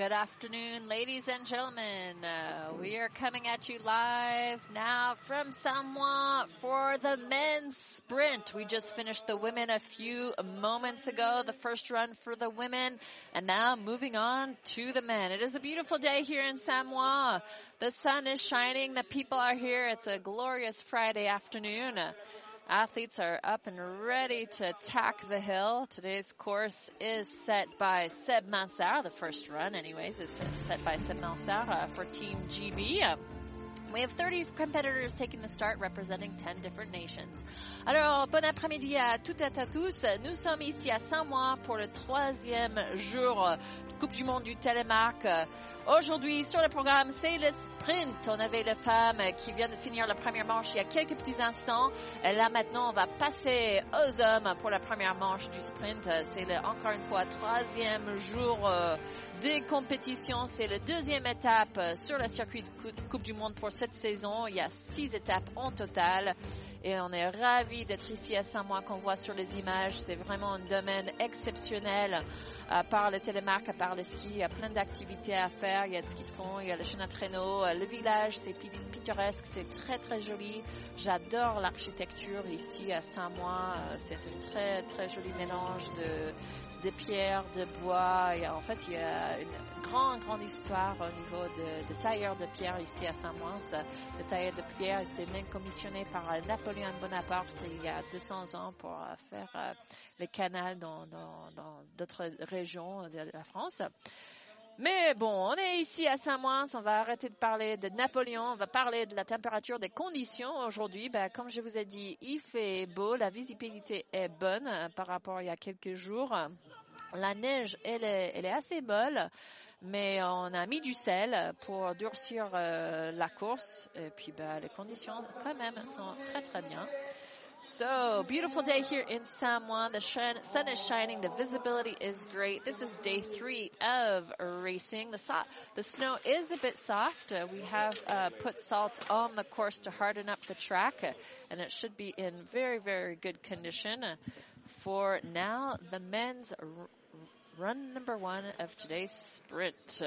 Good afternoon, ladies and gentlemen. Uh, we are coming at you live now from Samoëns for the men's sprint. We just finished the women a few moments ago, the first run for the women, and now moving on to the men. It is a beautiful day here in Samoëns. The sun is shining, the people are here. It's a glorious Friday afternoon. Athletes are up and ready to attack the hill. Today's course is set by Seb Mansart. The first run, anyways, is set by Seb Mansart uh, for Team GB. We have 30 competitors taking the start representing 10 different nations. Alors, bon après-midi à toutes et à tous. Nous sommes ici à Saint-Mois pour le troisième jour Coupe du Monde du Télémark. Aujourd'hui, sur le programme, c'est le sprint. On avait les femmes qui viennent de finir la première manche il y a quelques petits instants. Là, maintenant, on va passer aux hommes pour la première manche du sprint. C'est encore une fois troisième jour euh, des compétitions. C'est la deuxième étape sur le circuit de Coupe du Monde pour cette saison. Il y a six étapes en total. Et on est ravis d'être ici à Saint-Mois qu'on voit sur les images. C'est vraiment un domaine exceptionnel. À part le télémarque, à part le ski, il y a plein d'activités à faire. Il y a le ski de fond, il y a le chemin de traîneau. Le village, c'est pittoresque, c'est très très joli. J'adore l'architecture ici à Saint-Mois. C'est un très très joli mélange de de pierres, de bois. En fait, il y a une grande, grande histoire au niveau de, de tailleurs de pierre ici à Saint-Mois. Le tailleur de pierre était même commissionné par Napoléon Bonaparte il y a 200 ans pour faire euh, les canals dans d'autres régions de la France. Mais bon, on est ici à Saint-Moins, on va arrêter de parler de Napoléon, on va parler de la température des conditions aujourd'hui. Ben, comme je vous ai dit, il fait beau, la visibilité est bonne euh, par rapport à il y a quelques jours. La neige, elle est, elle est assez molle, mais on a mis du sel pour durcir euh, la course. Et puis ben, les conditions quand même sont très très bien. So, beautiful day here in San Juan. The sun is shining. The visibility is great. This is day three of racing. The, so- the snow is a bit soft. We have uh, put salt on the course to harden up the track, and it should be in very, very good condition. For now, the men's run number one of today's sprint.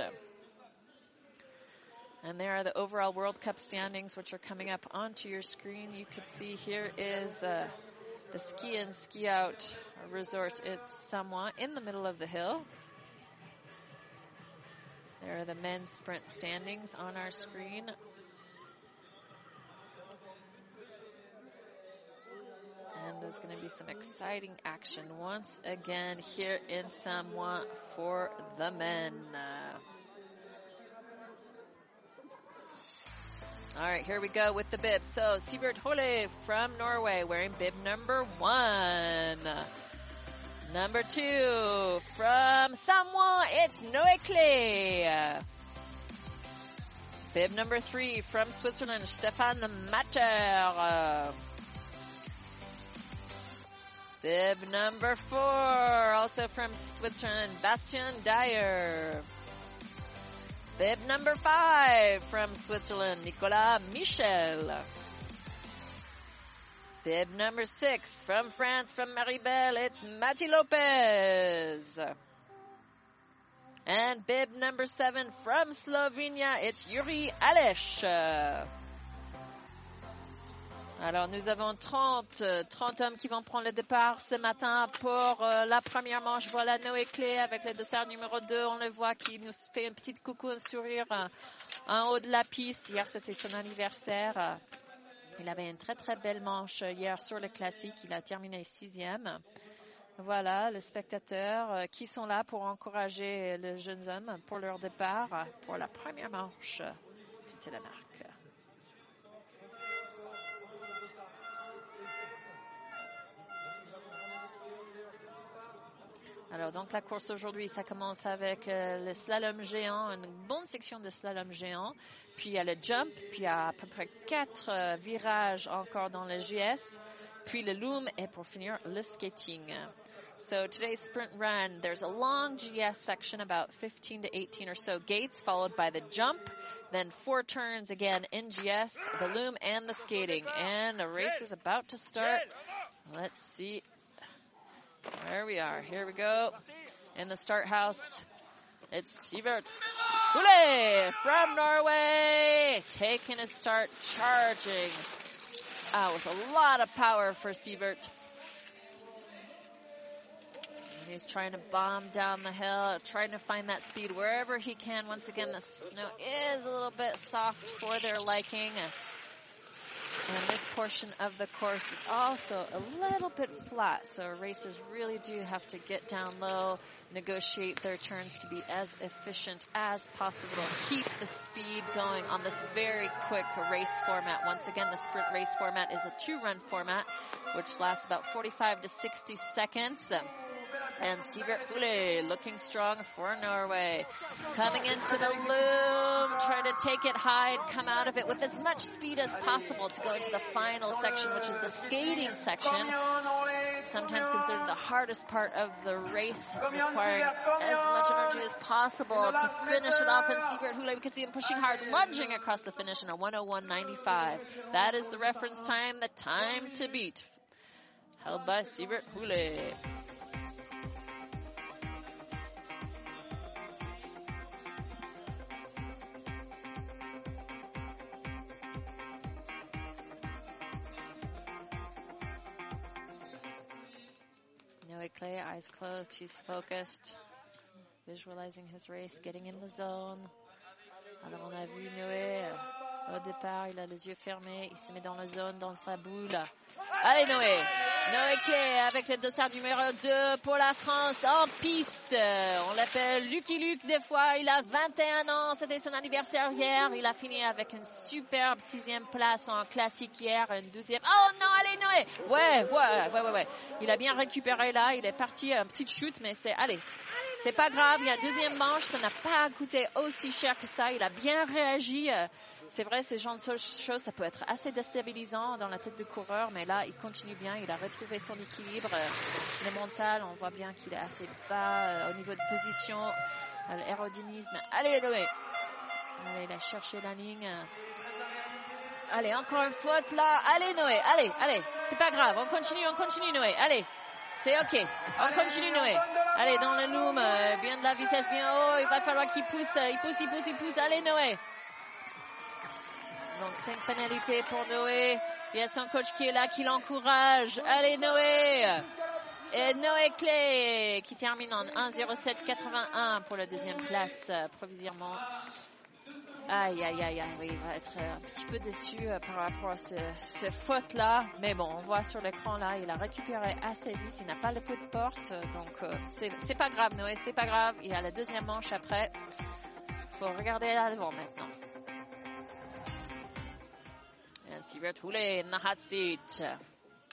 And there are the overall World Cup standings, which are coming up onto your screen. You can see here is uh, the ski in, ski out resort. It's somewhat in the middle of the hill. There are the men's sprint standings on our screen. And there's going to be some exciting action once again here in Samoëns for the men. All right, here we go with the bib. So, Siebert Hole from Norway wearing bib number one. Number two from Samoëns, it's Noé Claye. Bib number three from Switzerland, Stefan Matter. Bib number four, also from Switzerland, Bastian Dayer. Bib number five from Switzerland, Nicolas Michel. Bib number six from France, from Méribel, it's Mati Lopez. And bib number seven from Slovenia, it's Yuri Aleš. Alors, nous avons 30, 30 hommes qui vont prendre le départ ce matin pour euh, la première manche. Voilà Noé Clé avec le dossard numéro 2. On le voit qui nous fait un petit coucou, un sourire euh, en haut de la piste. Hier, c'était son anniversaire. Il avait une très, très belle manche hier sur le classique. Il a terminé sixième. Voilà, les spectateurs euh, qui sont là pour encourager les jeunes hommes pour leur départ pour la première manche Télémark. Alors donc la course aujourd'hui, ça commence avec euh, le slalom géant, une bonne section de slalom géant, puis il y a le jump, puis il y a à peu près quatre euh, virages encore dans le GS, puis le loom et pour finir le skating. So today's sprint run, there's a long GS section, about 15 to 18 or so gates, followed by the jump, then four turns again in GS, the loom and the skating. And the race is about to start. Let's see there we are. Here we go. In the start house. It's Sivert Hule from Norway, taking a start, charging out with a lot of power for Sivert. He's trying to bomb down the hill, trying to find that speed wherever he can. Once again, the snow is a little bit soft for their liking. And this portion of the course is also a little bit flat, so racers really do have to get down low, negotiate their turns to be as efficient as possible, keep the speed going on this very quick race format. Once again, the sprint race format is a two-run format, which lasts about 45 to 60 seconds. And Sivert Hule looking strong for Norway. Coming into the loom, trying to take it high and come out of it with as much speed as possible to go into the final section, which is the skating section. Sometimes considered the hardest part of the race, requiring as much energy as possible to finish it off. And Sivert Hule, we can see him pushing hard, lunging across the finish in a 101.95. That is the reference time, the time to beat. Held by Sivert Hule. Eyes closed. He's focused, visualizing his race, getting in the zone. Alors on a vu Noé euh, au départ, il a les yeux fermés, il se met dans la zone, dans sa boule. Allez Noé, Noé Clé avec le dossard numéro 2 pour la France en piste. On l'appelle Lucky Luke des fois. Il a 21 ans. C'était son anniversaire hier. Il a fini avec une superbe sixième place en classique hier. Une douzième. Oh non, allez Noé. Ouais, ouais, ouais, ouais, ouais. Il a bien récupéré là. Il est parti un petit chute, mais c'est, allez. C'est pas grave, il y a deuxième manche, ça n'a pas coûté aussi cher que ça. Il a bien réagi. C'est vrai, ces genres de choses, ça peut être assez déstabilisant dans la tête du coureur, mais là, il continue bien, il a retrouvé son équilibre. Le mental, on voit bien qu'il est assez bas euh, au niveau de position, euh, l'aérodynamisme. Allez, Noé Allez, il a cherché la ligne. Allez, encore une faute là. Allez, Noé, allez, allez. C'est pas grave, on continue, on continue, Noé. Allez, c'est ok. On continue, Noé. Allez, dans le loom, euh, bien de la vitesse, bien haut. Il va falloir qu'il pousse, il pousse, il pousse, il pousse. Allez, Noé. Donc cinq pénalités pour Noé. Il y a son coach qui est là, qui l'encourage. Allez Noé Et Noé Clé qui termine en 1.07.81 pour la deuxième place provisoirement. Aïe, aïe, aïe, oui, il va être un petit peu déçu euh, par rapport à ce, ce faute-là. Mais bon, on voit sur l'écran là, il a récupéré assez vite, il n'a pas le pot de porte. Donc, euh, c'est pas grave, Noé, c'est pas grave. Il y a la deuxième manche après. faut regarder là devant maintenant. And Sivert Hule in the hot seat.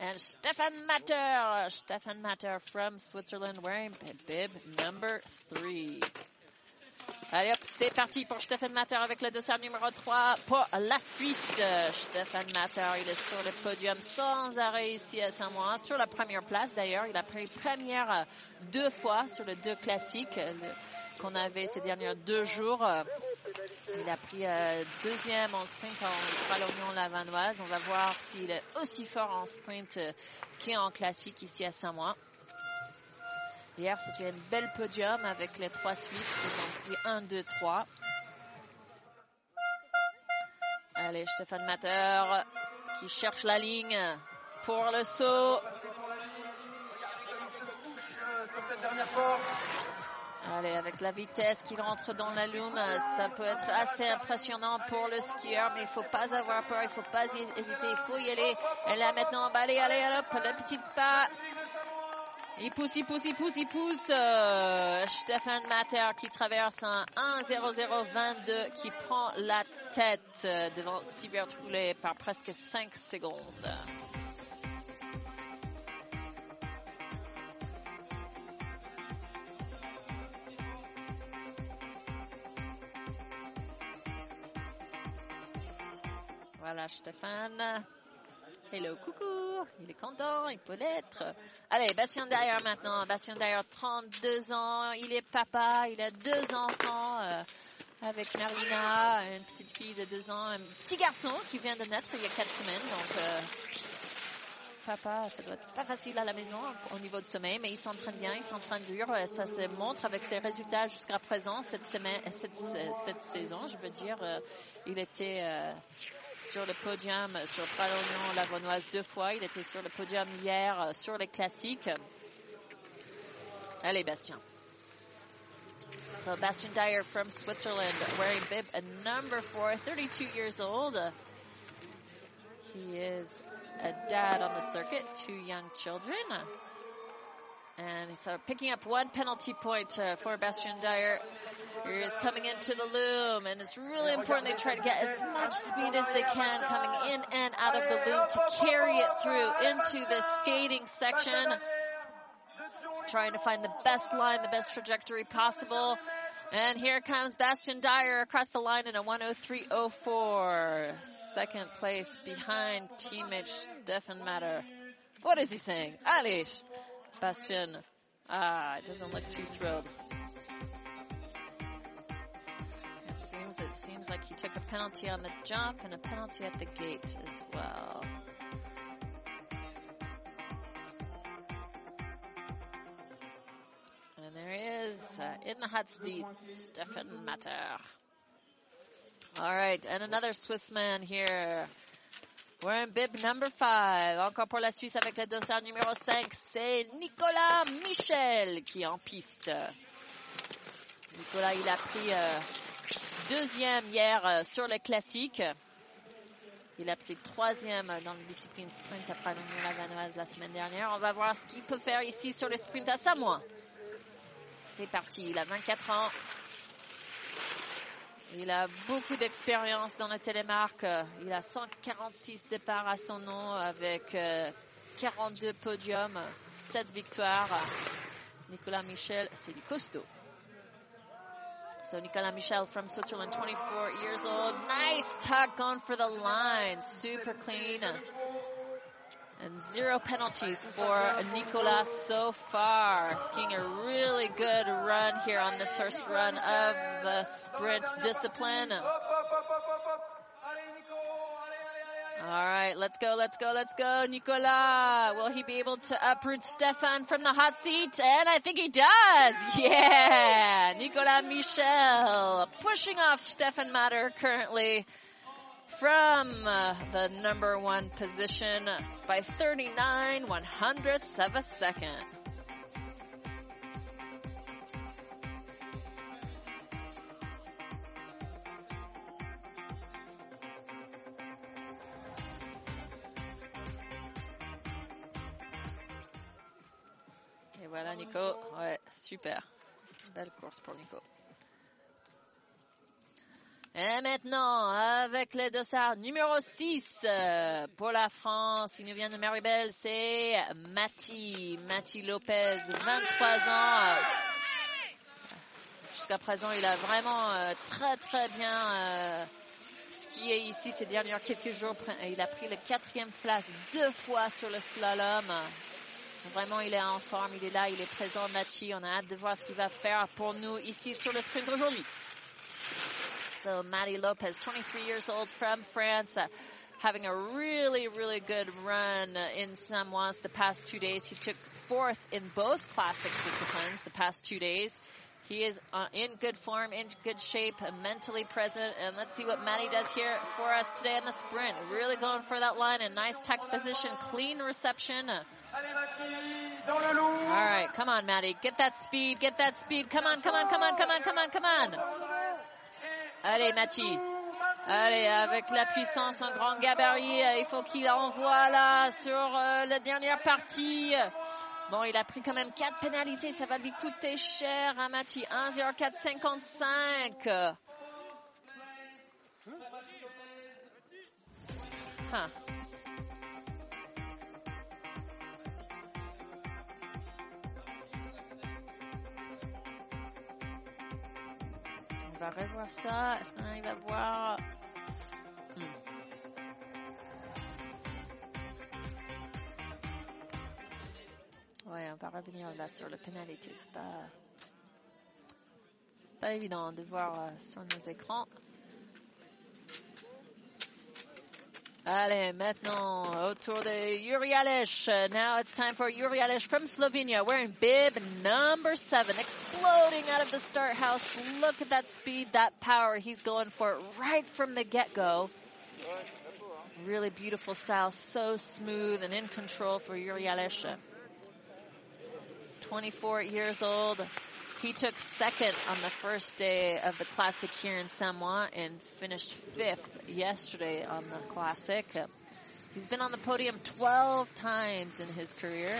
And Stefan Matter, Stefan Matter from Switzerland wearing bib number three. Allez hop, c'est parti pour Stefan Matter avec le dossard numéro 3 pour la Suisse. Stefan Matter, il est sur le podium sans arrêt ici à Saint-Mois, sur la première place d'ailleurs. Il a pris première deux fois sur le deux classiques qu'on avait ces derniers deux jours. Il a pris euh, deuxième en sprint en Wallonion Lavanoise. On va voir s'il est aussi fort en sprint euh, qu'en classique ici à Saint-Mois. Hier, c'était une belle podium avec les trois Suisses qui ont pris 1, 2, 3. Allez, Stéphane Matter qui cherche la ligne pour le saut. Allez, avec la vitesse qu'il rentre dans la lune, ça peut être assez impressionnant pour le skieur, mais il faut pas avoir peur, il faut pas hésiter, il faut y aller. Et là maintenant, bah, allez, allez, hop, le petit pas. Il pousse, il pousse, il pousse, il pousse. Euh, Stefan Matter qui traverse un 1-0-0-22 qui prend la tête euh, devant Sivert Roulet par presque 5 secondes. Voilà, Stéphane. Hello, coucou. Il est content, il peut l'être. Allez, Bastien derrière maintenant. Bastien derrière, 32 ans. Il est papa, il a deux enfants. Euh, avec Marina, une petite fille de deux ans, un petit garçon qui vient de naître il y a quatre semaines. Donc, euh, papa, ça doit être pas facile à la maison au niveau de sommeil, mais il s'entraîne bien, il s'entraîne dur. Ça se montre avec ses résultats jusqu'à présent, cette, semaine, cette, cette, saison, je veux dire. Il était sur le podium sur Pralognan, la deux fois. Il était sur le podium hier euh, sur les classiques. Allez, Bastien. So Bastian Dayer from Switzerland wearing bib a number four, 32 years old. He is a dad on the circuit, two young children. And so picking up one penalty point uh, for Bastian Dayer. He is coming into the loom, and it's really important they try to get as much speed as they can coming in and out of the loom to carry it through into the skating section trying to find the best line, the best trajectory possible. And here comes Bastian Dayer across the line in a 103.04. Second place behind teammate Stefan Matter. What is he saying? Alish. Bastian. Ah, it doesn't look too thrilled. It seems it seems like he took a penalty on the jump and a penalty at the gate as well. And there is in the hot seat, Stefan Matter. All right, and another Swiss man here. We're in bib number 5. Encore pour la Suisse avec le dossard numéro 5, c'est Nicolas Michel qui est en piste. Nicolas, il a pris euh, deuxième hier euh, sur le classique. Il a pris troisième dans la discipline sprint après la Vanoise la semaine dernière. On va voir ce qu'il peut faire ici sur le sprint à Samoa. C'est parti, il a 24 ans. Il a beaucoup d'expérience dans la télémarque. Il a 146 départs à son nom avec 42 euh, podiums, 7 victoires. Nicolas Michel, c'est du costaud. So Nicolas Michel from Switzerland, 24 years old. Nice tuck going for the line. Super clean. And zero penalties for Nicolas so far. Skiing a really good run here on this first run of the sprint discipline. All right, let's go, let's go, let's go. Nicolas, will he be able to uproot Stefan from the hot seat? And I think he does. Yeah, Nicolas Michel pushing off Stefan Matter currently from uh, the number one position by 39 one hundredths of a second. Et voilà Nico, ouais, super. Belle course pour Nico. Et maintenant, avec le dossard numéro 6 euh, pour la France, il nous vient de Maribel, c'est Mati, Mati Lopez, 23 ans. Jusqu'à présent, il a vraiment euh, très très bien euh, skié ici ces derniers quelques jours. Il a pris la quatrième place deux fois sur le slalom. Vraiment, il est en forme, il est là, il est présent, Mati. On a hâte de voir ce qu'il va faire pour nous ici sur le sprint aujourd'hui. So Maddie Lopez, 23 years old from France, uh, having a really, really good run in Samoëns the past two days. He took fourth in both classic disciplines the past two days. He is uh, in good form, in good shape, mentally present. And let's see what Maddie does here for us today in the sprint. Really going for that line. A nice tech position, clean reception. All right, come on, Maddie. Get that speed, get that speed. Come on, come on, come on, come on, come on, come on. Allez, Mati. Allez, avec la puissance, un grand gabarit, euh, il faut qu'il envoie là sur euh, la dernière partie. Bon, il a pris quand même 4 pénalités, ça va lui coûter cher à Mati. 1-0-4-55. Huh. Va revoir ça. Est-ce qu'on arrive à voir? Hmm. Ouais, on va revenir là sur le pénalité. C'est pas, pas évident de voir euh, sur nos écrans. Allez, maintenant, autour de Yuri Aleš. Now it's time for Yuri Aleš from Slovenia, wearing bib number seven, exploding out of the start house. Look at that speed, that power. He's going for it right from the get-go. Really beautiful style, so smooth and in control for Yuri Aleš. 24 years old, he took second on the first day of the Classic here in Samoa and finished fifth yesterday on the Classic. He's been on the podium 12 times in his career.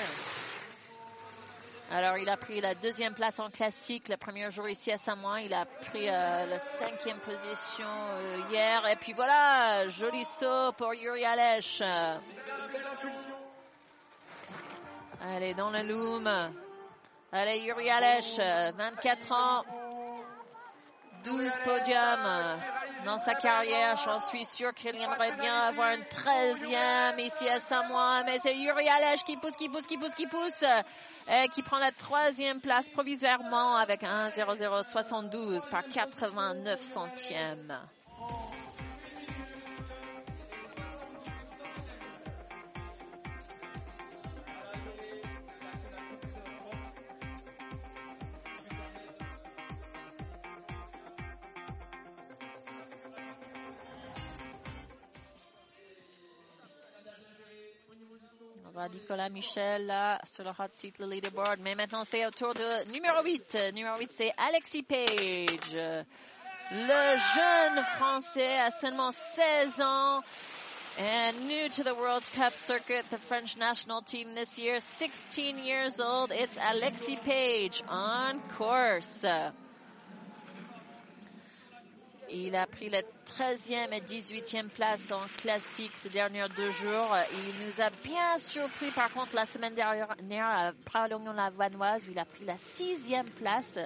Alors, il a pris la deuxième place en classique le premier jour ici à Samoa. Il a pris euh, la cinquième position euh, hier. Et puis voilà, joli saut pour Yuri Aleš. Allez, dans la loom. Allez, Yuri Aleš, 24 ans, 12 podiums dans sa carrière. J'en suis sûr qu'il aimerait bien avoir une 13e ici à Samoa. Mais c'est Yuri Aleš qui pousse, qui pousse, qui pousse, qui pousse. Et qui prend la troisième place provisoirement avec un 0,072 par 89 centièmes. Nicolas Michel sur le hot seat, le leaderboard. Mais maintenant, c'est au tour de numéro 8. Numéro 8, c'est Alexis Page. Le jeune Français a seulement 16 ans. And new to the World Cup circuit, the French national team this year, 16 years old, it's Alexis Page on course. Il a pris la 13e et 18e place en classique ces derniers deux jours. Il nous a bien surpris par contre la semaine dernière à Pralognon-la-Vanoise où il a pris la sixième place.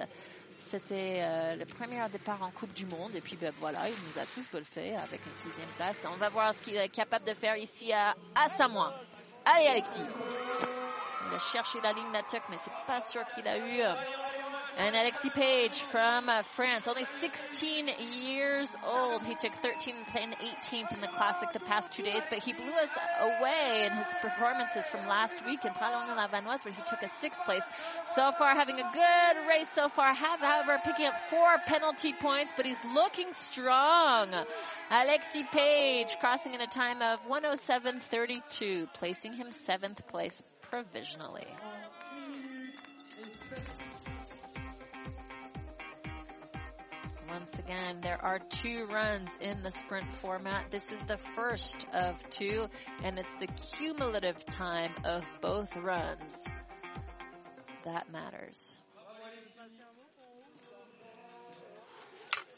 C'était euh, le premier départ en Coupe du Monde. Et puis ben, voilà, il nous a tous bluffé avec une sixième place. On va voir ce qu'il est capable de faire ici à, à Samoa. Allez Alexis. Il a cherché la ligne d'attaque mais c'est pas sûr qu'il a eu. And Alexis Page from uh, France, only 16 years old. He took 13th and 18th in the Classic the past two days, but he blew us away in his performances from last week in Pralognan-la-Vanoise, where he took a sixth place. So far, having a good race so far. Have, however, picking up four penalty points, but he's looking strong. Alexis Page crossing in a time of 107.32, placing him seventh place provisionally. Once again, there are two runs in the sprint format. This is the first of two, and it's the cumulative time of both runs that matters.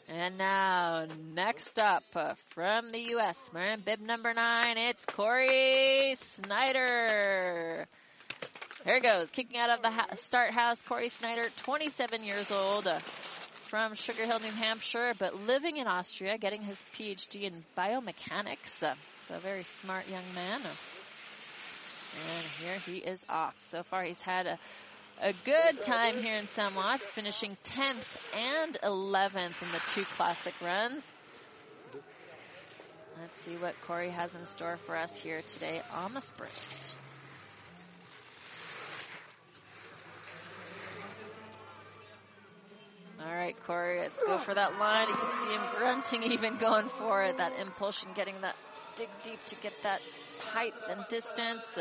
And now, next up uh, from the U.S., wearing bib number nine, it's Corey Snyder. Here he goes, kicking out of the ha- start house. Corey Snyder, 27 years old. Uh, from Sugar Hill, New Hampshire, but living in Austria, getting his PhD in biomechanics. Uh, so a very smart young man. And here he is off. So far he's had a, a good time here in Samoëns, finishing 10th and 11th in the two classic runs. Let's see what Corey has in store for us here today on the sprint. All right, Corey, let's go for that line. You can see him grunting, even going for it. That impulsion, getting that dig deep to get that height and distance.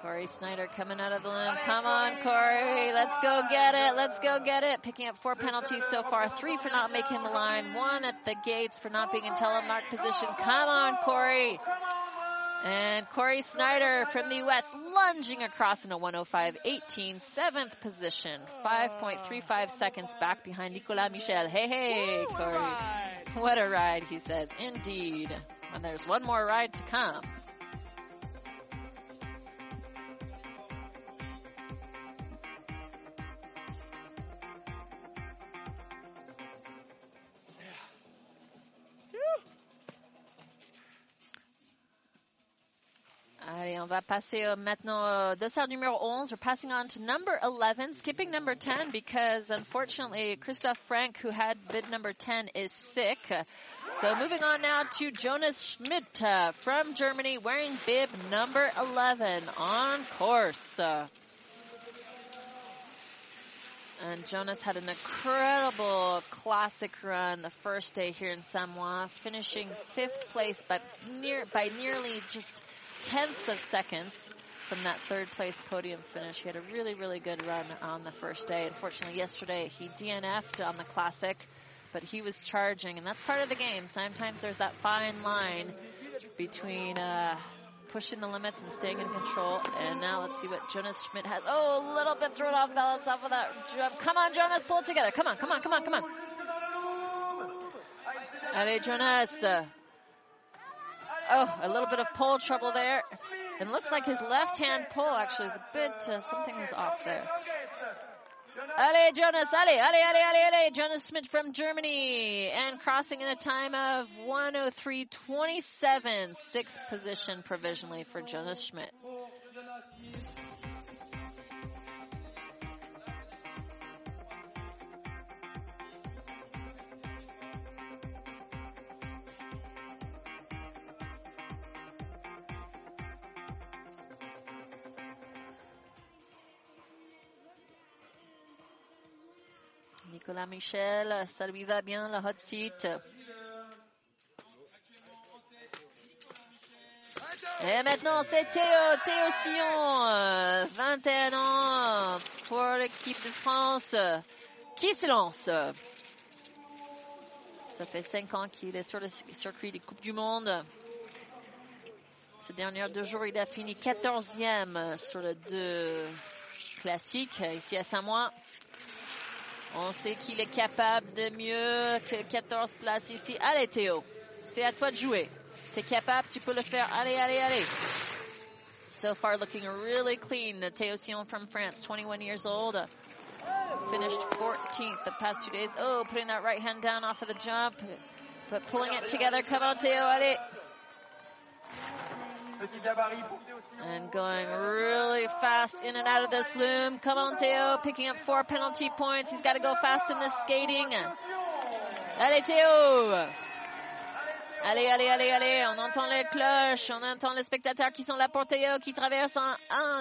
Corey Snyder coming out of the limb. Come on, Corey. Let's go get it. Let's go get it. Picking up four penalties so far. Three for not making the line. One at the gates for not being in telemark position. Come on, Corey. And Corey Snyder from the U.S. lunging across in a 105.18, seventh position, 5.35 seconds back behind Nicolas Michel. Hey, hey, Corey. What a ride, he says. Indeed. And there's one more ride to come. Va passer euh, maintenant euh, numéro 11. We're passing on to number 11, skipping number 10 because unfortunately Christoph Frank, who had bid number 10, is sick. So moving on now to Jonas Schmidt uh, from Germany wearing bib number 11 on course. And Jonas had an incredible classic run the first day here in Samoëns, finishing fifth place but near by nearly just tenths of seconds from that third place podium finish. He had a really, really good run on the first day. Unfortunately, yesterday he DNF'd on the classic, but he was charging, and that's part of the game. Sometimes there's that fine line between uh, pushing the limits and staying in control. And now let's see what Jonas Schmidt has. Oh, a little bit thrown off balance off of that jump. Come on, Jonas, pull it together. Come on, come on, come on, come on. Allez, Jonas. Oh, a little bit of pole trouble there. It looks like his left hand pole actually is a bit, uh, something is off there. Allez, Jonas, allez, allez, allez, allez. Jonas Schmidt from Germany and crossing in a time of 103.27. Sixth position provisionally for Jonas Schmidt. Nicolas Michel, ça lui va bien, la hot seat. Et maintenant, c'est Théo, Théo Sillon, 21 ans pour l'équipe de France, qui se lance. Ça fait 5 ans qu'il est sur le circuit des Coupes du Monde. Ces derniers deux jours, il a fini 14e sur le 2 classique ici à Saint-Mois. On sait qu'il est capable de mieux que 14 places ici. Allez Théo, c'est à toi de jouer. C'est capable, tu peux le faire. Allez, allez, allez. So far looking really clean. The Théo Sillon from France, 21 years old. Finished 14th the past two days. Oh, putting that right hand down off of the jump. But pulling it together. Come on Théo, allez. And going really fast in and out of this loom. Come on, Théo, picking up four penalty points. He's got to go fast in this skating. Allez, Théo! Allez, allez, allez, allez, on entend les cloches, on entend les spectateurs qui sont là pour Théo, qui traverse en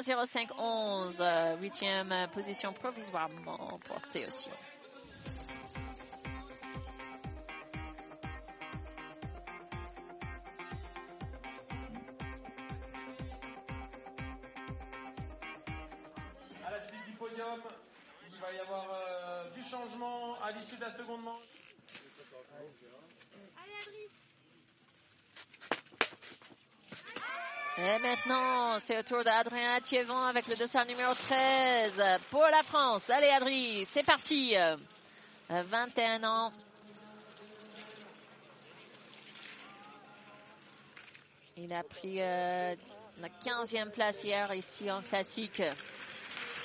1-0-5-11. Huitième position provisoirement pour Théo. Va y avoir euh, du changement à l'issue de la seconde manche. Et maintenant, c'est au tour d'Adrien Thiévon avec le dossard numéro 13 pour la France. Allez, Adri, c'est parti. 21 ans. Il a pris euh, la 15e place hier ici en classique.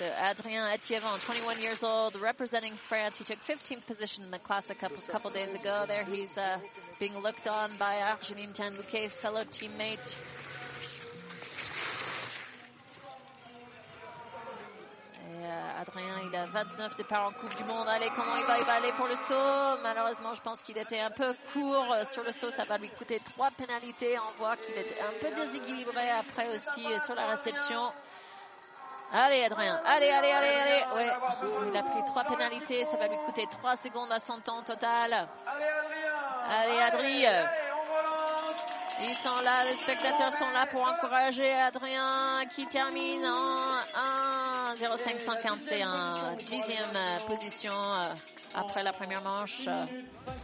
Adrien Etievant, 21 years old, representing France. He took 15th position in the classic couple, couple days ago. There he's uh, being looked on by Argeline Tanbouquet, fellow teammate. Euh, Adrien, il a 29 départs en Coupe du Monde. Allez, comment il va? Il va aller pour le saut. Malheureusement, je pense qu'il était un peu court euh, sur le saut. Ça va lui coûter trois pénalités. On voit qu'il est un peu déséquilibré après aussi euh, sur la réception. Allez, Adrien. Allez, allez, allez, allez. Ouais. Il a pris trois pénalités. Ça va lui coûter trois secondes à son temps total. Allez, Adrien. Ils sont là, les spectateurs sont là pour encourager Adrien qui termine en 1-0-5-141. Dixième position euh, après la première manche,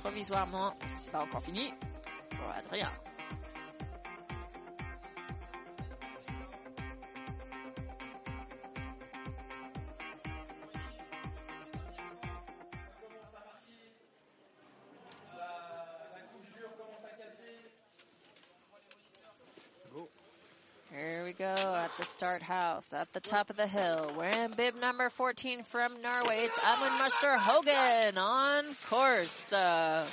provisoirement, c'est pas encore fini pour Adrien. Start house at the top of the hill. Wearing bib number 14 from Norway. It's Amund Muster Hogan on course. Uh,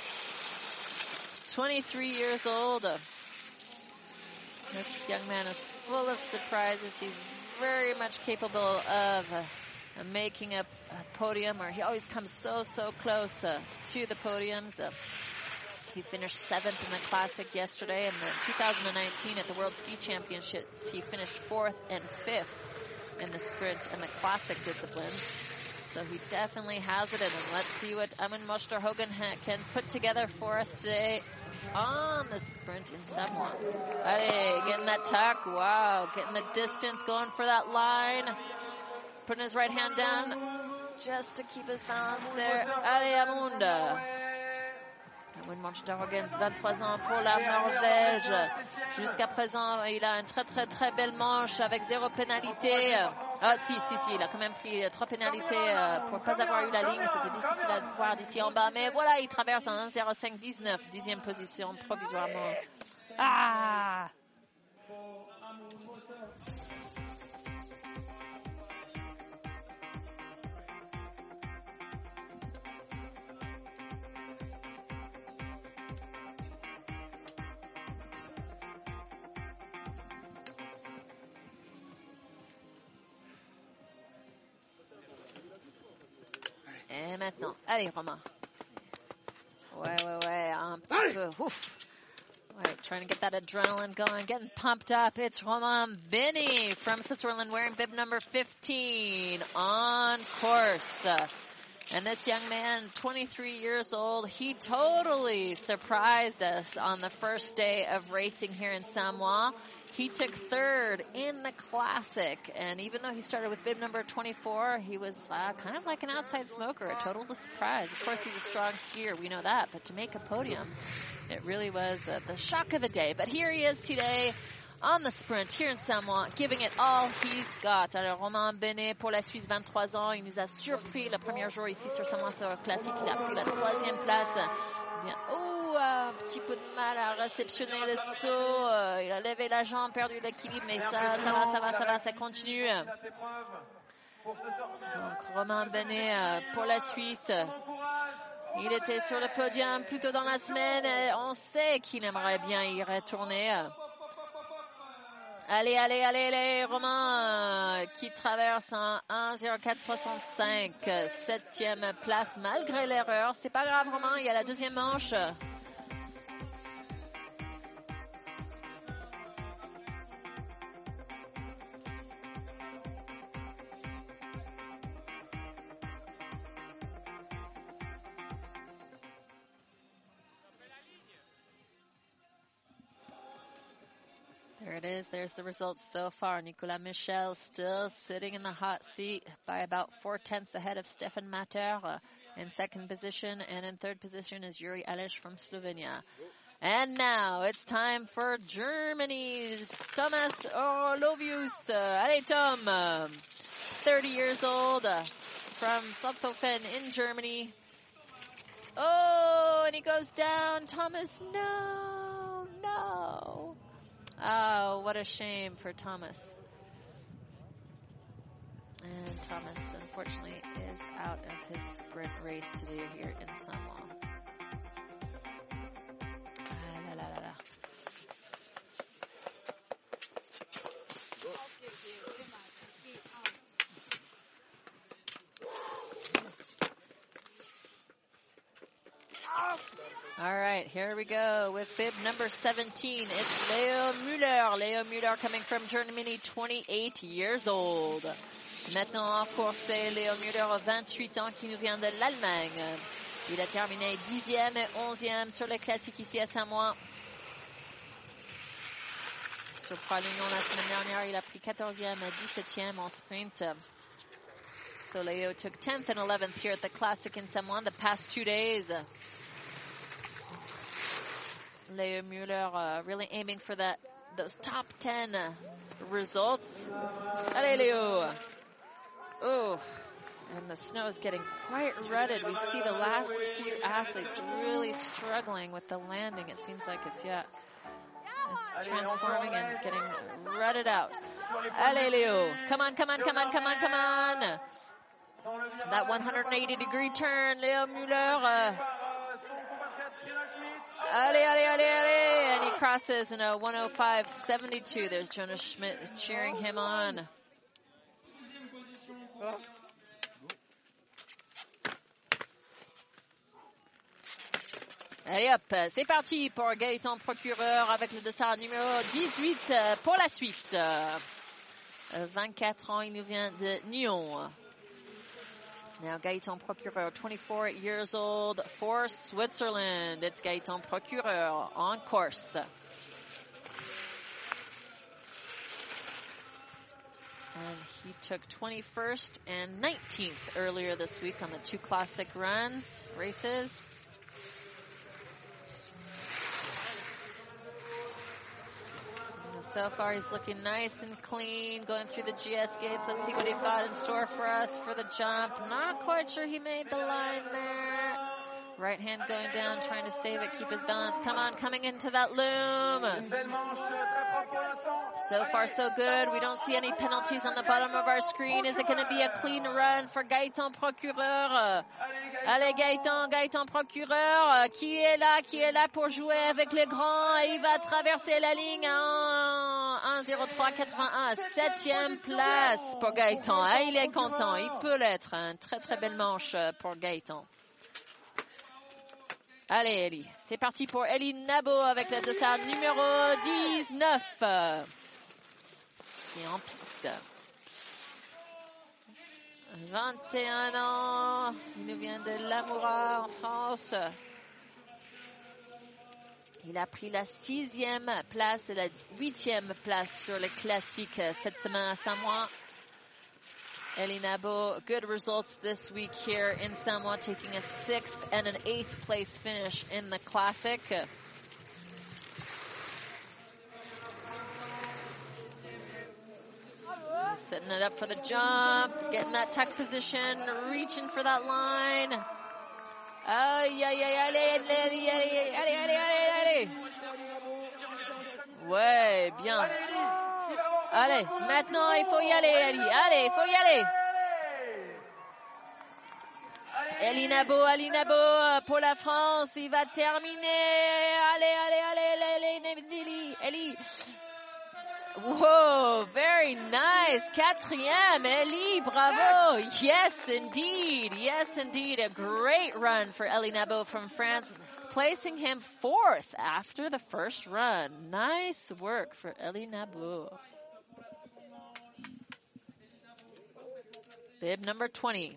23 years old. This young man is full of surprises. He's very much capable of uh, making a, a, podium, or he always comes so, so close uh, to the podiums. He finished seventh in the Classic yesterday, and in 2019 at the World Ski Championships, he finished fourth and fifth in the sprint and the Classic disciplines. So he definitely has it him. Let's see what Amund Mosterhagen can put together for us today on the sprint in Samoëns. Hey, getting that tuck. Wow, getting the distance, going for that line. Putting his right hand down just to keep his balance there. Allez, Amunda. Amund Mosterhagen, 23 ans pour la Norvège. Jusqu'à présent, il a une très très très belle manche avec zéro pénalité. Ah, si, si, si, il a quand même pris trois pénalités euh, pour ne pas avoir eu la ligne. C'était difficile à voir d'ici en bas. Mais voilà, il traverse en 1.05.19, dixième position provisoirement. Ah Et maintenant, allez Romain. Ouais, ouais, ouais, un petit peu. Ouf. Right, trying to get that adrenaline going, getting pumped up. It's Romain Beney from Switzerland wearing bib number 15 on course. And this young man, 23 years old, he totally surprised us on the first day of racing here in Samoëns. He took third in the classic, and even though he started with bib number 24, he was uh, kind of like an outside smoker, a total surprise. Of course, he's a strong skier, we know that, but to make a podium, it really was uh, the shock of the day. But here he is today on the sprint here in Samoëns, giving it all he's got. Alors, Romain Beney pour la Suisse, 23 ans, il nous a surpris le premier jour ici sur Samoëns sur classique. Il a pris la troisième place. Bien. Oh, un petit peu de mal à réceptionner le saut. Euh, il a levé la jambe, perdu l'équilibre, mais ça, ça va, ça va, ça va, ça continue. Donc Romain Benet euh, pour la Suisse. Il était sur le podium plus tôt dans la semaine. On sait qu'il aimerait bien y retourner. Allez, allez, allez, allez, Romain qui traverse un 1.04.65, septième place malgré l'erreur. C'est pas grave, Romain, il y a la deuxième manche. The results so far. Nicolas Michel still sitting in the hot seat by about four tenths ahead of Stefan Matter uh, in second position. And in third position is Yuri Aleš from Slovenia. And now it's time for Germany's Thomas Orlovius. Uh, allez, Tom. Uh, 30 years old uh, from Sonthofen in Germany. Oh, and he goes down. Thomas, no. Oh, what a shame for Thomas. And Thomas, unfortunately, is out of his sprint race to do here in Samoëns. All right, here we go with bib number 17. It's Leo Müller. Leo Müller coming from Germany, 28 years old. Maintenant en course, c'est Leo Müller, 28 ans, qui nous vient de l'Allemagne. Il a terminé 10e et 11e sur les classiques ici à Samoëns. Sur Pralognan la semaine dernière, il a pris 14e et 17e en sprint. So Leo took 10th and 11th here at the Classic in Samoëns the past two days. Leo Müller uh, really aiming for that those top 10 uh, results. Allez, Leo! Oh, and the snow is getting quite rutted. We see the last few athletes really struggling with the landing. It seems like it's, yeah, it's transforming and getting rutted out. Allez, Leo! Come on, come on, come on, come on, come on! That 180 degree turn, Leo Müller. Uh, Allez, allez, allez, allez. And he crosses in a 105.72. There's Jonas Schmidt cheering him on. Allez hop, c'est parti pour Gaëtan Procureur avec le dossard numéro 18 euh, pour la Suisse. 24 ans, il nous vient de Nyon. Now Gaëtan Procureur, 24 years old for Switzerland. It's Gaëtan Procureur on course. And he took 21st and 19th earlier this week on the two classic runs, races. So far, he's looking nice and clean, going through the GS gates. Let's see what he's got in store for us for the jump. Not quite sure he made the line there. Right hand going down, trying to save it, keep his balance. Come on, coming into that loom. So far, so good. We don't see any penalties on the bottom of our screen. Is it going to be a clean run for Gaëtan Procureur? Allez, Gaëtan, Gaëtan Procureur, qui est là, qui est là pour jouer avec les grands. Il va traverser la ligne en 1.03.81. Septième place pour Gaëtan. Ah, il est content. Il peut l'être. Une très, très belle manche pour Gaëtan. Allez, Ellie. C'est parti pour Ellie Nabo avec le dossard numéro 19. Qui est en piste. 21 ans. Il nous vient de Lamoura en France. Il a pris la sixième place et la huitième place sur les classiques cette semaine à Samoëns. Elinabo, good results this week here in Samoëns, taking a sixth and an eighth place finish in the Classic. Setting it up for the jump, getting that tuck position, reaching for that line. Aïe, aïe, aïe, allez, allez, allez, allez, allez, allez, allez. Ouais, bien. Allez, maintenant il faut y aller, Ellie. Allez, il faut y aller. Elinabo, Elinabo pour la France, il va terminer. Allez, allez, allez, allez, Ellie, Ellie. Whoa, very nice. Quatrième, Ellie, bravo. Yes, indeed. Yes, indeed. A great run for Elie Nabo from France, placing him fourth after the first run. Nice work for Elie Nabo. Bib number 20.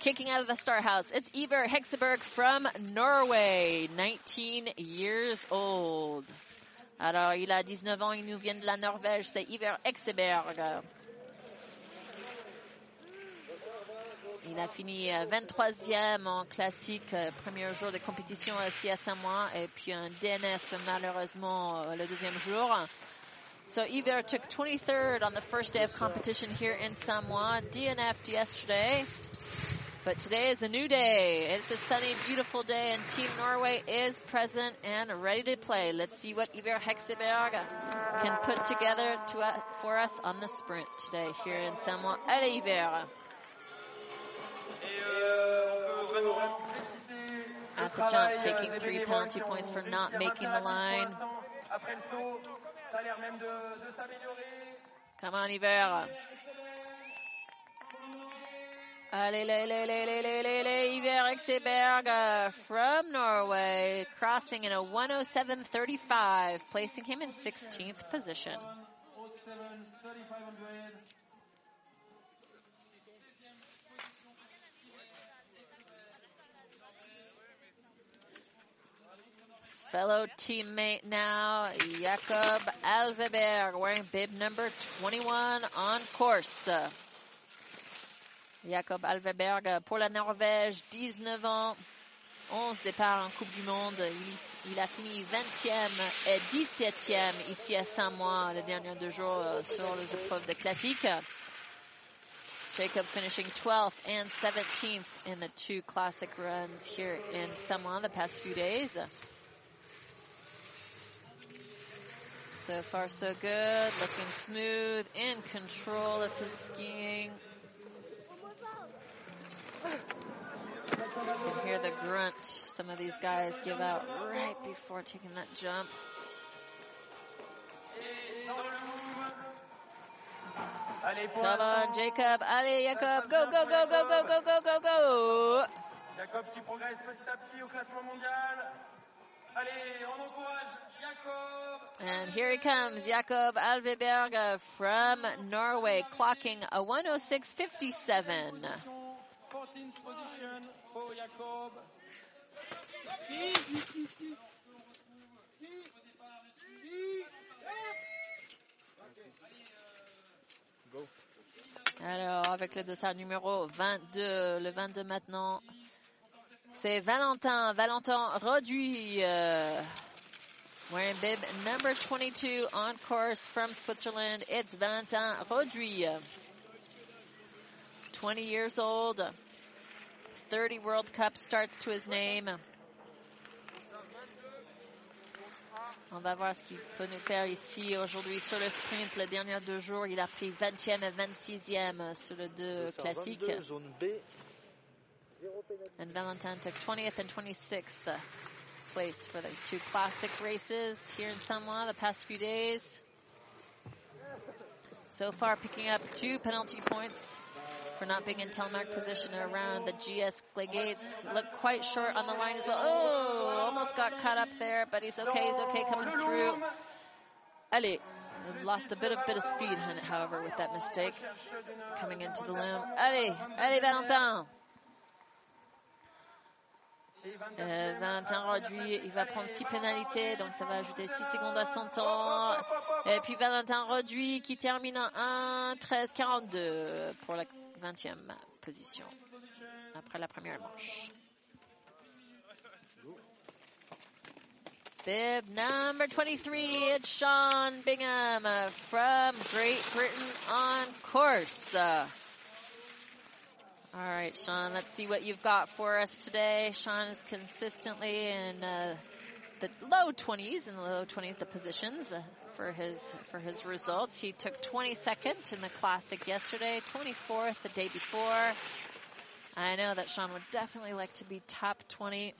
Kicking out of the start house, it's Iver Hexeberg from Norway, 19 years old. Alors, il a 19 ans, il nous vient de la Norvège, c'est Iver Hexeberg. Il a fini 23e en classique, premier jour de compétition ici à Samoa, et puis un DNF malheureusement le deuxième jour. So Iver took 23rd on the first day of competition here in Samoa, DNF'd yesterday. But today is a new day. It's a sunny, beautiful day, and Team Norway is present and ready to play. Let's see what Iver Hexeberg can put together to, uh, for us on the sprint today here in Samoëns. Allez, Iver. At the jump, taking three penalty points for not making the line. Come on, Iver. Uh, Iver Hexeberg from Norway, crossing in a 107.35, placing him in 16th position. Fellow teammate now, Jakob Alveberg, wearing bib number 21 on course. Jakob Alveberg pour la Norvège, 19 ans, 11 départs en Coupe du Monde. Il, a fini 20e et 17e ici à Saint-Mois les derniers deux jours sur les épreuves de classique. Jacob finishing 12th and 17th in the two classic runs here in Samoa the past few days. So far, so good. Looking smooth, in control of his skiing. You can hear the grunt some of these guys give out right before taking that jump. Come on, Jacob. Allez, Jacob. Go, go, go, go, go, go, go, go, go. Jacob qui progresse petit à petit au classement mondial. Allez, on encourage Jacob. And here he comes, Jakob Alveberg from Norway, clocking a 106.57. 14th position Jacob. Alors, avec le dossard numéro 22, le 22 maintenant, c'est Valentin, Valentin Roduit, uh, wearing bib number 22 on course from Switzerland. It's Valentin Roduit, 20 years old, 30 World Cup starts to his name. On va voir ce qu'il peut nous faire ici aujourd'hui sur le sprint. Les derniers deux jours, il a pris 20e et 26e sur le deux classique. And Valentin took 20th and 26th place for the two classic races here in Samoëns the past few days. So far, picking up two penalty points for not being in telemark position around the GS gates. Looked quite short on the line as well. Oh, almost got caught up there, but he's okay. He's okay coming through. Allez, lost a bit of bit of speed, however, with that mistake coming into the loom. Allez, allez, Valentin. Euh, Valentin Roduit, il va prendre 6 pénalités, donc ça va ajouter 6 secondes à son temps. Et puis Valentin Roduit qui termine en 1-13-42 pour la 20e position après la première manche. Bib number 23, it's Sean Bingham uh, from Great Britain on course. Uh, all right, Sean, let's see what you've got for us today. Sean is consistently in uh, the low 20s, in the low 20s, the positions uh, for his for his results. He took 22nd in the classic yesterday, 24th the day before. I know that Sean would definitely like to be top 20.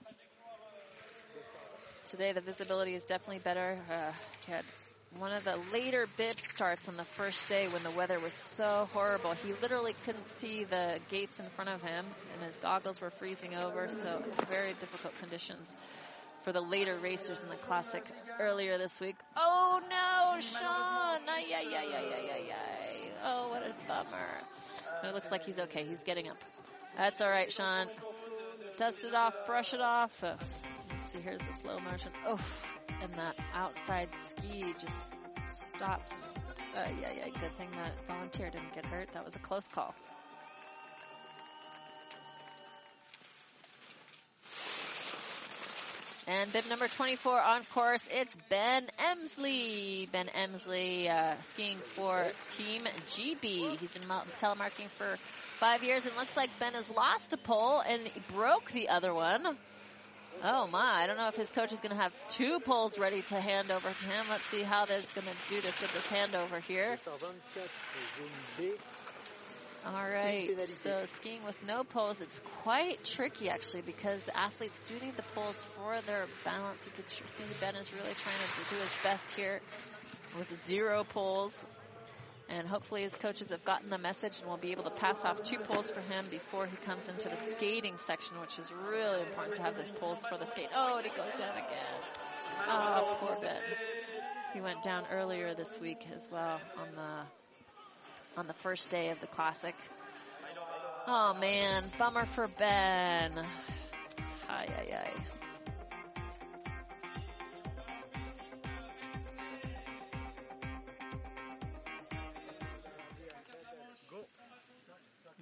Today the visibility is definitely better. Uh, he had one of the later bib starts on the first day when the weather was so horrible. He literally couldn't see the gates in front of him, and his goggles were freezing over, so very difficult conditions for the later racers in the classic earlier this week. Oh no, Sean! Ay, ay, ay, ay, ay, ay. Oh, what a bummer. But it looks like he's okay. He's getting up. That's all right, Sean. Dust it off, brush it off. See, here's the slow motion. Oh, and that outside ski just stopped. Uh, yeah, yeah, good thing that volunteer didn't get hurt. That was a close call. And bib number 24 on course, it's Ben Emsley. Ben Emsley uh, skiing for Team GB. He's been telemarking for five years and looks like Ben has lost a pole and broke the other one. Oh my, I don't know if his coach is going to have two poles ready to hand over to him. Let's see how they're going to do this with this handover here. All right, so skiing with no poles, it's quite tricky actually because the athletes do need the poles for their balance. You can see Ben is really trying to do his best here with zero poles. And hopefully his coaches have gotten the message and will be able to pass off two poles for him before he comes into the skating section, which is really important to have the poles for the skate. Oh, and he goes down again. Oh, poor Ben. He went down earlier this week as well on the on the first day of the classic. Oh man, bummer for Ben. Ay, ay, ay.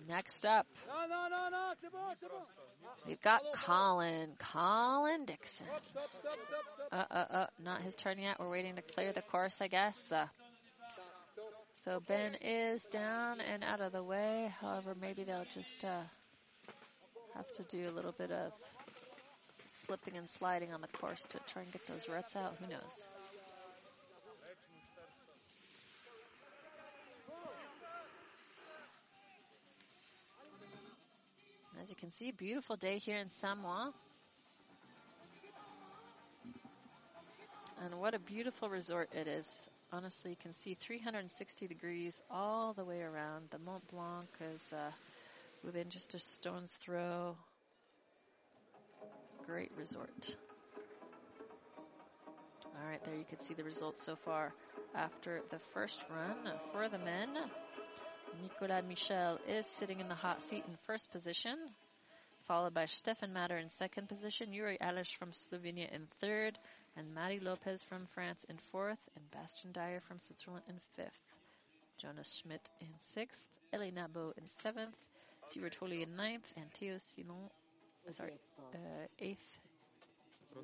Next up, we've got Colin. Colin Dixon. Uh, uh, uh, not his turn yet. We're waiting to clear the course, I guess. Uh, so Ben is down and out of the way. However, maybe they'll just uh, have to do a little bit of slipping and sliding on the course to try and get those ruts out. Who knows? As you can see, beautiful day here in Samoëns. And what a beautiful resort it is. Honestly, you can see 360 degrees all the way around. The Mont Blanc is uh, within just a stone's throw. Great resort. All right, there you can see the results so far after the first run for the men. Nicolas Michel is sitting in the hot seat in first position, followed by Stefan Matter in second position, Jure Aleš from Slovenia in third, and Matti Lopez from France in fourth, and Bastien Dayer from Switzerland in fifth. Jonas Schmidt in sixth, Elie Nabo in seventh, Siebert Holy in ninth, and Theo Sillon, uh, sorry, uh, eighth,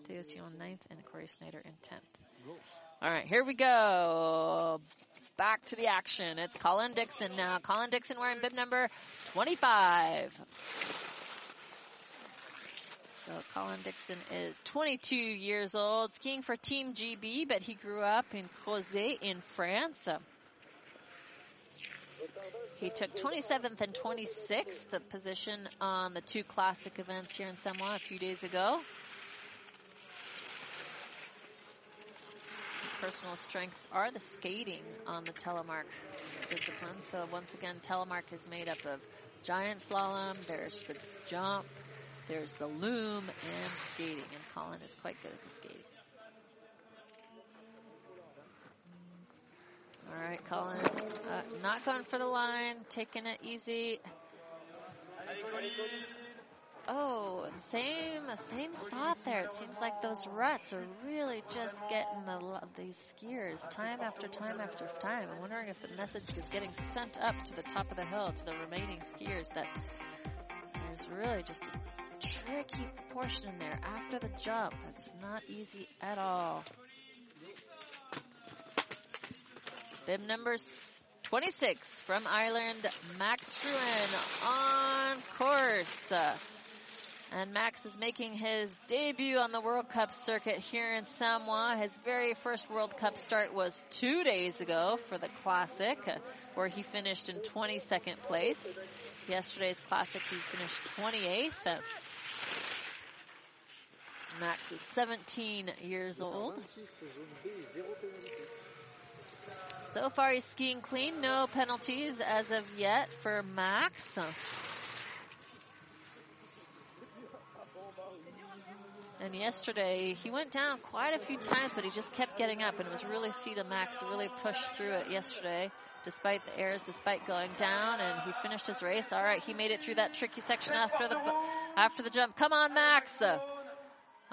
Theo Sillon ninth, and Corey Snyder in tenth. All right, here we go. Back to the action. It's Colin Dixon now. Colin Dixon wearing bib number 25. So Colin Dixon is 22 years old, skiing for Team GB, but he grew up in Crozet in France. He took 27th and 26th position on the two classic events here in Samoëns a few days ago. His personal strengths are the skating on the telemark discipline. So once again, telemark is made up of giant slalom, there's the jump, there's the loom, and skating. And Colin is quite good at the skating. All right, Colin, uh, not going for the line, taking it easy. Oh, same same spot there. It seems like those ruts are really just getting the these skiers time after time after time. I'm wondering if the message is getting sent up to the top of the hill to the remaining skiers that there's really just a tricky portion in there after the jump. It's not easy at all. Bib number 26 from Ireland, Max Struan on course. And Max is making his debut on the World Cup circuit here in Samoëns. His very first World Cup start was two days ago for the Classic, where he finished in 22nd place. Yesterday's Classic, he finished 28th. Max is 17 years old. So far, he's skiing clean. No penalties as of yet for Max. And yesterday, he went down quite a few times, but he just kept getting up. And it was really see to Max really push through it yesterday, despite the airs, despite going down. And he finished his race. All right, he made it through that tricky section after the after the jump. Come on, Max.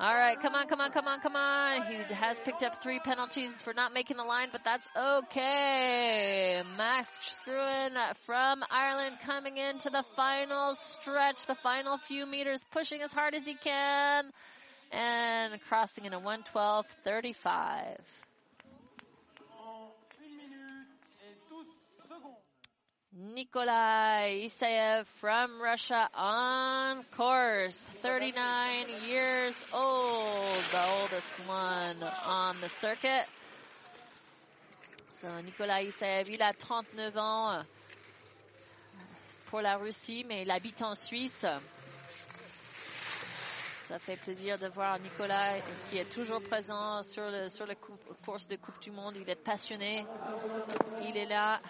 All right, come on, come on, come on, come on. He has picked up three penalties for not making the line, but that's okay. Max Struan from Ireland coming into the final stretch, the final few meters, pushing as hard as he can, and crossing in a 112.35. Nikolai Isayev from Russia on course, 39 years old, the oldest one on the circuit. So Nikolai Isayev, il a 39 ans pour la Russie, mais il habite en Suisse. Ça fait plaisir de voir Nicolas qui est toujours présent sur le, sur le course de Coupe du Monde. Il est passionné. Il est là.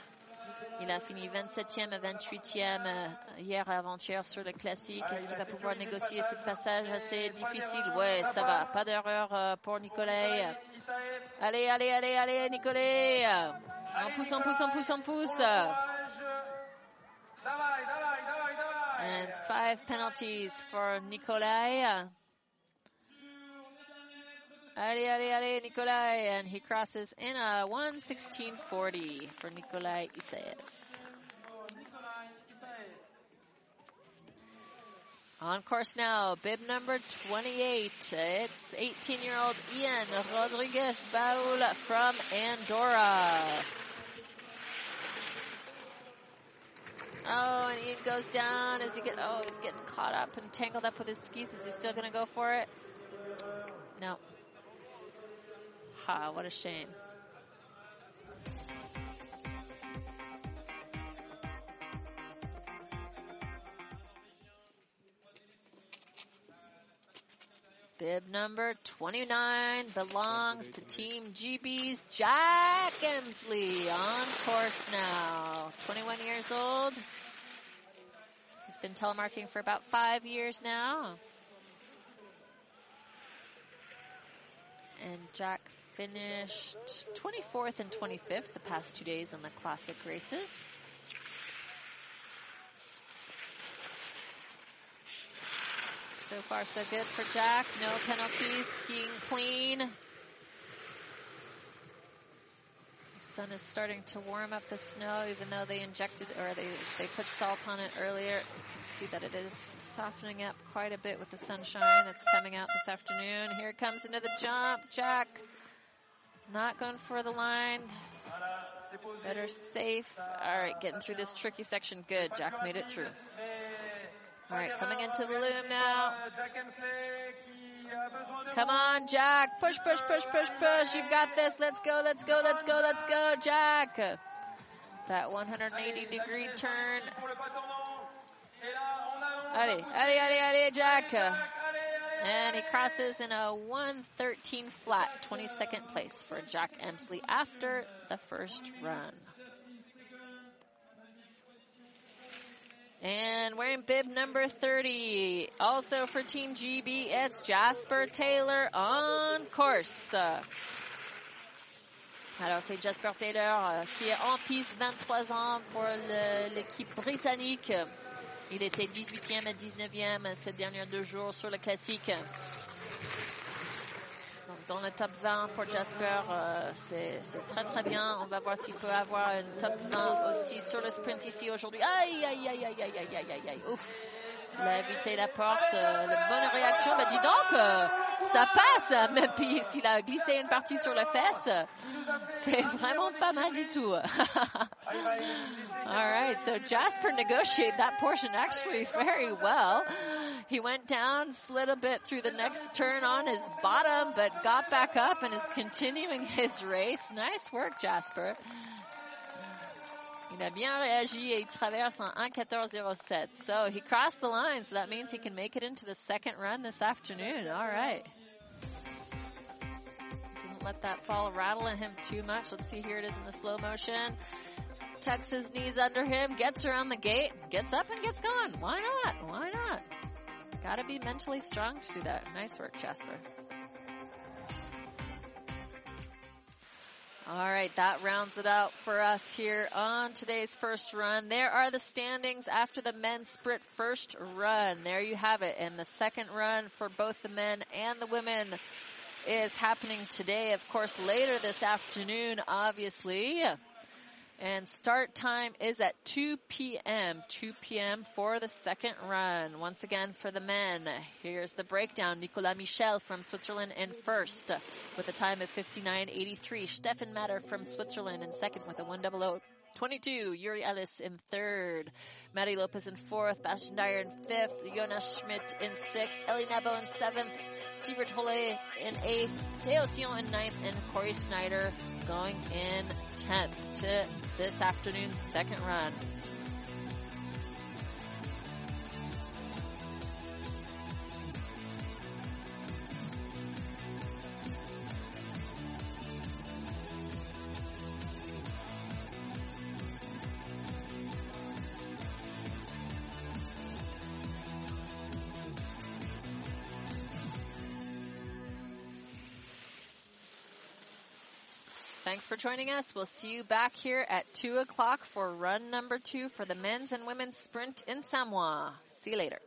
Il a fini 27e et 28e hier avant-hier sur le classique. Est-ce qu'il va pouvoir négocier ce passage assez difficile? Ouais, ça va. Pas d'erreur pour Nicolas. Allez, allez, allez, allez, Nicolas. On pousse, on pousse, on pousse, on pousse. And five penalties for Nikolai. Allez, allez, allez, Nikolai. And he crosses in a 116.40 for Nikolai Isayev. On course now, bib number 28. It's 18 year old Ian Rodriguez Baul from Andorra. Oh, and Ian goes down as he get. Oh, he's getting caught up and tangled up with his skis. Is he still going to go for it? No. Ha, what a shame. Bib number 29 belongs to Team GB's Jack Emsley on course now. 21 years old. He's been telemarking for about five years now. And Jack finished 24th and 25th the past two days on the classic races. So far, so good for Jack. No penalties. Skiing clean. The sun is starting to warm up the snow, even though they injected or they, they put salt on it earlier. You can see that it is softening up quite a bit with the sunshine that's coming out this afternoon. Here comes into the jump. Jack not going for the line. Better safe. All right, getting through this tricky section. Good. Jack made it through. All right, coming into the loom now. Come on, Jack. Push, push, push, push, push. You've got this. Let's go, let's go, let's go, let's go, Jack. That 180 degree turn. Allez, allez, allez, allez, Jack. And he crosses in a 113 flat, 22nd place for Jack Emsley after the first run. And wearing bib number 30, also for Team GB, it's Jasper Taylor on course. Alors c'est Jasper Taylor euh, qui est en piste 23 ans pour l'équipe britannique. Il était 18e et 19e ces derniers deux jours sur le classique. dans le top 20 pour Jasper, euh, c'est très très bien. On va voir s'il peut avoir une top 20 aussi sur le sprint ici aujourd'hui. Aïe, aïe, aïe, aïe, aïe, aïe, aïe, aïe, aïe, ouf. Il a évité la porte. Euh, la bonne réaction. Bah, dis donc, euh, ça passe. Même puis s'il a glissé une partie sur la fesse, c'est vraiment pas mal du tout. All right, so Jasper negotiated that portion actually very well. He went down, slid a bit through the next turn on his bottom, but got back up and is continuing his race. Nice work, Jasper. Il a bien réagi et il traverse en 1.14.07. So he crossed the line, so that means he can make it into the second run this afternoon. All right. Didn't let that fall rattle in him too much. Let's see, here it is in the slow motion. Tucks his knees under him, gets around the gate, gets up and gets gone. Why not? Why not? Gotta be mentally strong to do that. Nice work, Jasper. All right, that rounds it out for us here on today's first run. There are the standings after the men's sprint first run. There you have it. And the second run for both the men and the women is happening today. Of course, later this afternoon, obviously. And start time is at 2 p.m. 2 p.m. for the second run. Once again for the men. Here's the breakdown. Nicolas Michel from Switzerland in first with a time of 59.83. Stefan Matter from Switzerland in second with a 100. 22. Jure Aleš in third. Maddie Lopez in fourth. Bastien Dayer in fifth. Jonas Schmidt in sixth. Ellie Nebo in seventh. Siebert Holle in eighth. Theo Sillon in ninth. And Corey Snyder going in 10th to this afternoon's second run. For joining us. We'll see you back here at 2 o'clock for run number two for the men's and women's sprint in Samoëns. See you later.